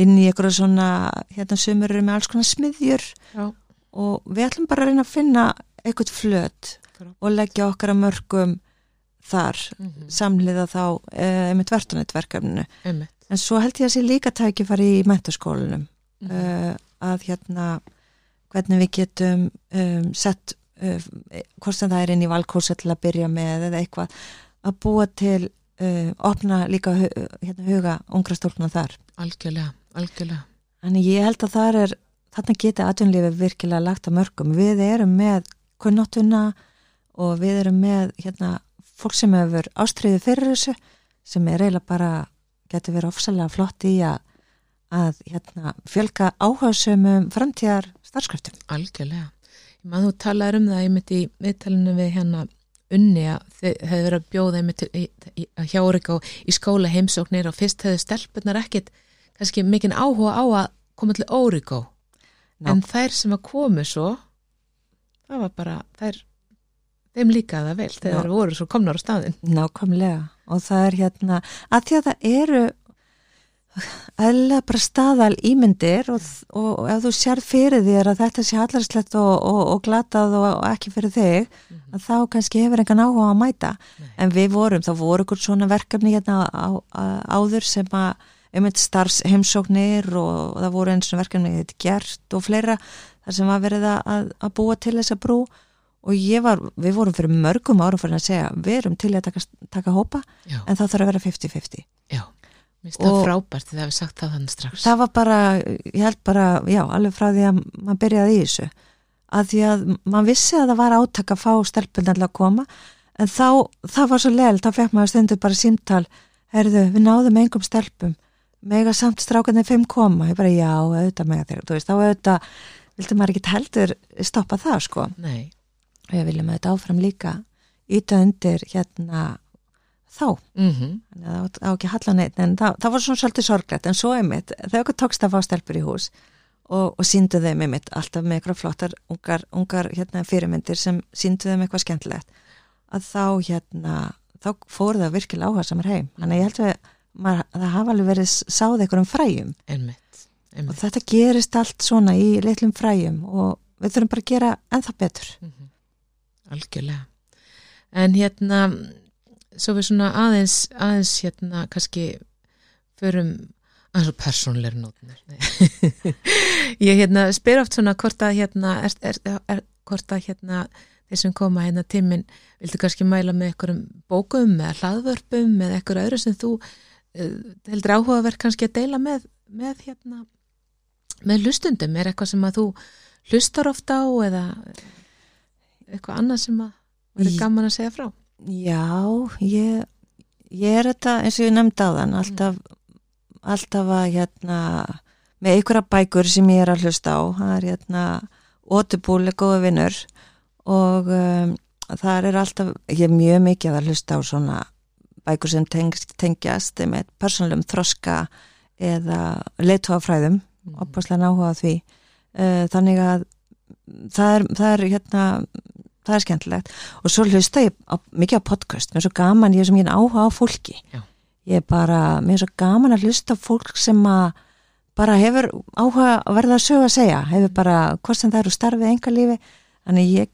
inn í einhverju svona hérna sumur eru með alls konar smiðjur. Já. og við ætlum bara að reyna að finna eitthvað flöt og leggja okkar að mörgum þar mm -hmm. samliða þá einmitt verðunetverkefninu einmitt. En svo held ég að sé líka tækifari í mentaskólanum mm uh, að hérna hvernig við getum um, sett uh, hvort sem það er inn í valkósa til að byrja með eða eitthvað að búa til uh, opna líka hérna, huga ungra stólkna þar. Algjörlega, algjörlega. Þannig ég held að það er þarna geti atvinnlífi virkilega lagt að mörgum. Við erum með kunnáttuna og við erum með hérna, fólk sem hefur ástriði fyrir þessu sem er eiginlega bara getur verið ofsalega flott í að, að hérna, fjölga áhugasumum framtíðar starfskröftum. Algjörlega. Maður þú talaður um það ég myndi í viðtalinu við hérna unni að þið hefur verið að bjóða í- í- að hjá Ríkó í skóla heimsóknir og fyrst hefur stelpunar ekkit kannski mikinn áhuga á að koma til Órigó en þær sem að komu svo það var bara þær þeim líkaði það vel þegar þær voru svo komnar á staðin Nákvæmlega. Og það er hérna að því að það eru eðlega bara staðal ímyndir og, og, og ef þú sér fyrir þér að þetta sé hallarslegt og, og, glatað og, ekki fyrir þig að þá kannski hefur engan áhuga að mæta. Nei. en við vorum, þá voru ykkur svona verkefni hérna á, á, áður sem að einmitt starfsheimsóknir og það voru eins og verkefni þetta gert og fleira þar sem var verið að, að búa til þessa brú. Og ég var, við vorum fyrir mörgum árum fyrir að segja, við erum til að taka, taka hópa Já, en það þarf að vera 50-50 já. Mér finnst það frábært þegar við sagt það þannig strax. það var bara, ég held bara já, alveg frá því að maður byrjaði í þessu. Að því að maður vissi að það var átak að fá stelpun alltaf að koma en þá, það var svo leil þá fekk maður stundur bara símtal herðu, við náðum engum stelpum mega samt strákarnir fimm koma. Ég bara, já, auðvitað mega þeir. Þú veist, þá auðvitað, vildi maður ekki heldur stoppa það, sko. Nei, og ég viljum auðvitað áfram líka íta undir hérna þá. Mhm. Þannig að það á ekki að halla neitt en það, það var svona svolítið sorglegt. En svo einmitt, þegar okkur tókst að fá stelpur í hús og, og síndu þeim einmitt alltaf með eitthvað flottar ungar, ungar hérna, fyrirmyndir sem síndu þeim eitthvað skemmtilegt að þá hérna þá fór það virkilega áhuga samar heim. Þannig að ég held að maður, það hafa alveg verið sáð einhverjum fræjum. Einmitt, og einmitt þetta gerist allt svona í litlum fræjum og við þurfum bara að gera ennþá betur Mhm. Algjörlega. En hérna, svo við svona aðeins, aðeins hérna kannski förum aðeins og persónleir nótnir. Ég hérna spyr oft svona hvort að hérna, er, er, er, hvort að hérna þeir sem koma hérna tíminn, viltu kannski mæla með einhverjum bókum eða hlaðvörpum eða einhverju öðru sem þú uh, heldur áhugaverk kannski að deila með, með hérna, með hlustundum, er eitthvað sem að þú hlustar ofta á eða eitthvað annað sem að verður gaman að segja frá Já, ég, ég er þetta eins og ég nefndi á þann alltaf, alltaf að hérna, með einhverja bækur sem ég er að hlusta á það er hérna Ótubúl er góða vinnur og um, það er alltaf ég er mjög mikið að hlusta á svona bækur sem tengst, tengjast með persónulegum þroska eða leittóafræðum Mm. Opaslega áhuga á því. Uh, þannig að það er, það er hérna það er skemmtilegt. Og svo hlusta ég á, mikið á podcast, mér er svo gaman ég er svo mikið áhuga á fólki. Já. ég er bara, mér er svo gaman að hlusta fólk sem að bara hefur áhuga að verða að sögu að segja. Hefur bara, hvort sem það eru starfið enga lífi, þannig ég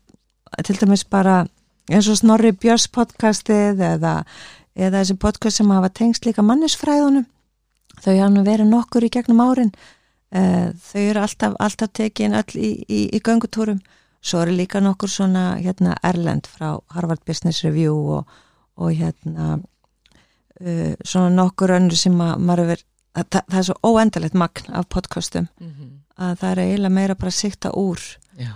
til dæmis bara, eins og Snorri Björns podcastið eða, eða þessi podcast sem hafa tengst líka mannisfræðunum þau hafa nú verið nokkur í gegnum árin þau eru alltaf, alltaf tekin öll í, í, í göngutúrum. Svo eru líka nokkur svona hérna Erlend frá Harvard Business Review og, og hérna uh, svona nokkur önnur sem að maður hefur, það, það, er svo óendalegt magn af podcastum mm -hmm. að það er eiginlega meira bara að sikta úr. Já,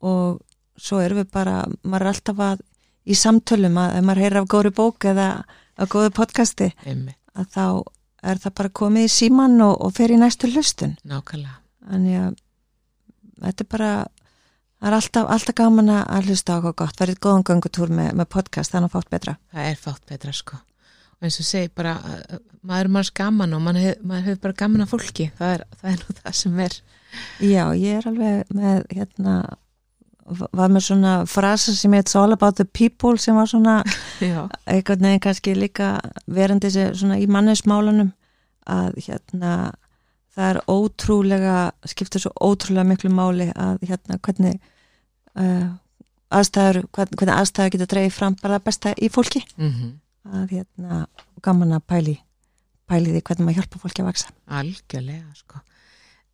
og svo erum við bara, maður er alltaf að í samtölum að ef maður heyrir af góri bók eða af góðu podcasti einmitt, að þá er það bara komið í síman og, og fer í næstu hlustun. Nákvæmlega. Þannig að þetta er bara það er alltaf, alltaf gaman að hlusta á eitthvað gott. Verið góðan göngutúr með, með podcast þannig að fátt betra. Það er fátt betra sko. Og eins og segi bara, maður er manns gaman og maður hefur hef bara gaman af fólki. Það er, það er nú það sem er. Já, ég er alveg með hérna var með svona frasa sem heit all about the people sem var svona einhvern veginn kannski líka verandi svona í mannesmálunum að hérna það er ótrúlega, skiptir svo ótrúlega miklu máli að hérna hvernig uh, aðstæður, hvern- hvernig aðstæður getur dreigið fram bara besta í fólki. Mm að hérna, gaman að pæli pæli því hvernig maður hjálpa fólki að vaksa. Algjörlega sko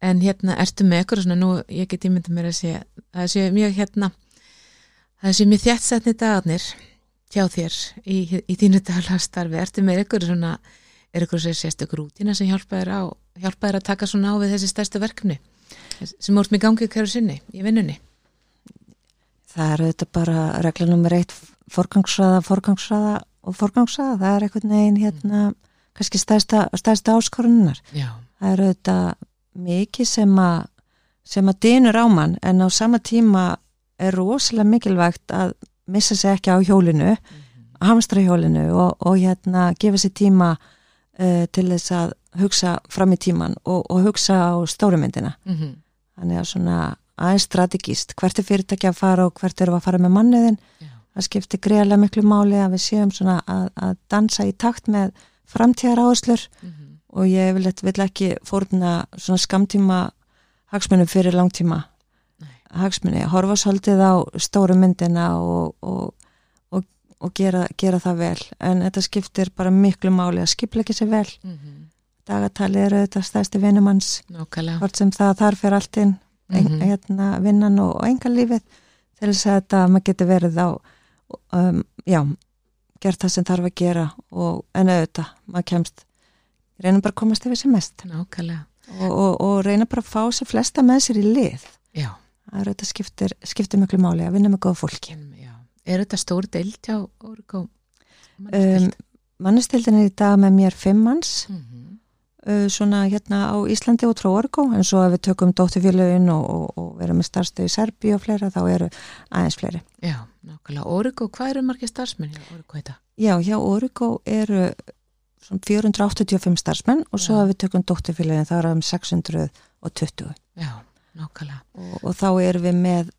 en hérna, ertu með ykkur svona nú, ég get ímyndið mér að sé það sé mjög hérna það sé mjög þjættsetni dagarnir hjá þér í, í þínu daglagstarfi ertu með ykkur svona er ykkur sér sérstök rútina sem hjálpa þér á hjálpa þér að taka svona á við þessi stærstu verkefni sem úr með gangið hverju sinni í vinnunni? Það er auðvitað bara regla nummer eitt forgangsraða, forgangsraða og forgangsraða, það er einhvern veginn hérna, kannski stærsta, stærsta áskorunar já, það er auðvitað mikið sem að sem að dynur á mann en á sama tíma er rosalega mikilvægt að missa sig ekki á hjólinu hamstra hjólinu og, og hérna gefa sér tíma uh, til þess að hugsa fram í tíman og, og hugsa á stórumyndina mm -hmm. þannig að svona aðeins strategist hvert er fyrirtæki að fara og hvert eru að fara með manniðin já, það skiptir greiðlega miklu máli að við séum svona að, að dansa í takt með framtíðar áherslur mm og ég vil, vil ekki fórna svona skamtíma hagsmunum fyrir langtíma Nei. hagsmunni, horfa svolítið á stóru myndina og, og, og, og gera, gera það vel. En þetta skiptir bara miklu máli að skipla ekki sér vel mm dagatali eru þetta stæðsti vinnumanns hvort sem það þarf fyrir allt inn mm Mhm. hérna, vinnan og, enga lífið til þess að þetta maður getur verið á um, já, gert það sem þarf að gera og en auðvitað, maður kemst reynum bara að komast yfir sem mest nákvæmlega, og, og, og reyna bara að fá sér flesta með sér í lið já það er auðvitað skiptir, skiptir miklu máli að vinna með góða fólki já. Er þetta stór deild hjá Orgo? um, mannustildin er í dag með mér fimm manns mm -hmm. uh, svona hérna á Íslandi og Tróorgó en svo ef við tökum dótturfélögin og, og, og verum með starfstöð í Serbi og fleira þá eru aðeins fleiri Já, nákvæmlega. Orgo, hvað eru margir starfsmenn hjá Orgo þetta? Já, hjá Origo eru 485 starfsmenn og svo ef við tökum dótturfélögin þá eru um 620 Já, nákvæmlega. og, og þá erum við með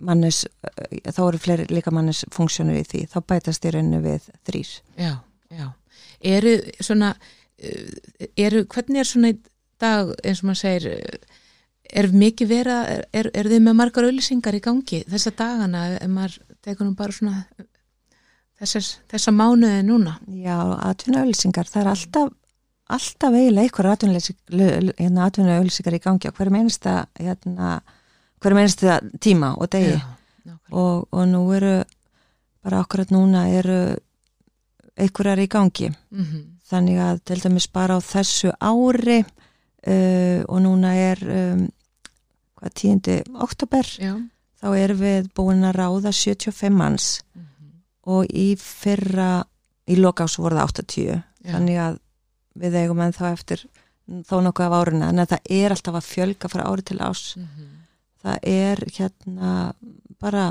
mannes, eh, þá eru fleiri líka mannes funksjónur í því, þá bætast í rauninu við þrýr. Já, já. Eru svona, uh, eru, hvernig er svona í dag, eins og maður segir, uh, er mikið vera, er, er, er þið með margar auðlýsingar í gangi þessa dagana, ef maður tekur nú bara svona þessar, þessa mánuði núna? Já, atvinnuauðlýsingar, það er alltaf alltaf eiginlega einhver atvinnuauðlýsingar í gangi á hverjum einasta hérna, hverjum einasta tíma og degi. Já, og, og nú eru bara akkurat núna eru einhverjar í gangi. Mm þannig að til dæmis bara á þessu ári uh, og núna er um, hvað tíundi oktober Já. þá erum við búin að ráða 75 manns. Mm og í fyrra í lokás voru það 80 Já. þannig að við eigum en þá eftir þó nokkuð af áruna en það er alltaf að fjölga frá ári til ás Mhm. það er hérna bara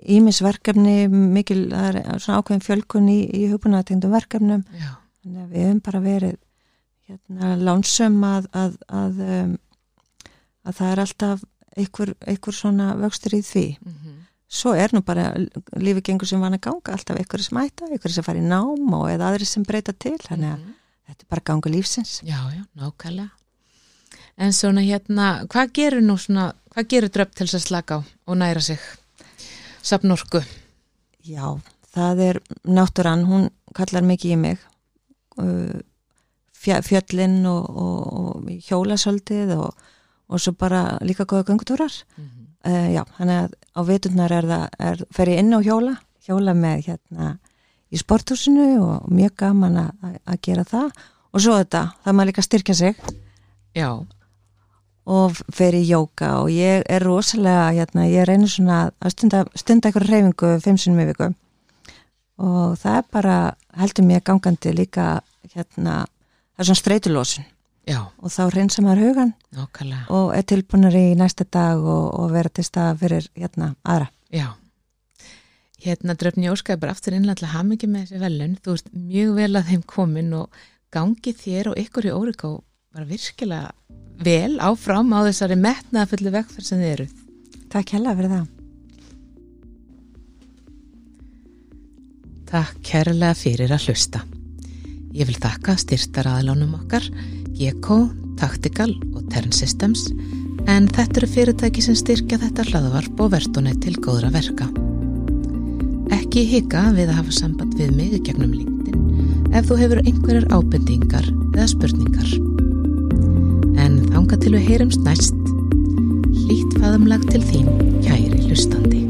ímisverkefni mikil, það er svona ákveðin fjölkun í, í hugbúnaðatengdum verkefnum. Já, þannig að við hefum bara verið hérna lánsum að að, að, um, að það er alltaf einhver, einhver svona vöxtur í því. Mm svo er nú bara lífi gengur sem van að ganga alltaf einhverju sem ætta, einhverju sem fara í nám og eða aðri sem breyta til þannig að Mhm. þetta er bara gangu lífsins Já, já, nákvæmlega. En svona hérna, hvað gerur nú svona, hvað gerur dröpp til þess að slaka á og næra sig? Sapnorku. Já, það er náttúran, hún kallar mikið í mig uh, fjö- fjöllin og, og, og hjólasöldið og, og svo bara líka góða göngutúrar Mm -hmm. Uh, já, þannig að á veturnar er það, er, fer ég inn á hjóla hjóla með hérna í sporthúsinu og mjög gaman að, að- gera það. Og svo þetta, það maður líka styrkja sig. Já, og fer í jóka og ég er rosalega, hérna, ég reynir svona að stunda, stunda eitthvað reyfingu fimm sinnum í viku. Og það er bara, heldur mér gangandi líka, hérna það er svona streytulósun já, og þá reynsa maður hugan nákvæmlega. og er tilbúinur í næsta dag og, og vera til stað fyrir, hérna, aðra Já. Hérna dröfni Óskar bara aftur innlega hamingi með þessi velun. Þú ert mjög vel að þeim komin og gangi þér og ykkur í Órikó bara virkilega vel áfram á þessari metnaða fullu vegferð sem þið eruð. Takk hella fyrir það Takk kærlega fyrir að hlusta. Ég vil þakka styrtar aðlánum okkar, GECO, Tactical og Tern Systems En þetta eru fyrirtæki sem styrkja þetta hlaðvarp og verðtónið til góðra verka. Ekki hika við að hafa samband við mig gegnum LinkedIn ef þú hefur einhverjar ábendingar eða spurningar. En þanga til við heyrumst næst, hlýtt faðumlag til þín, kæri hlustandi.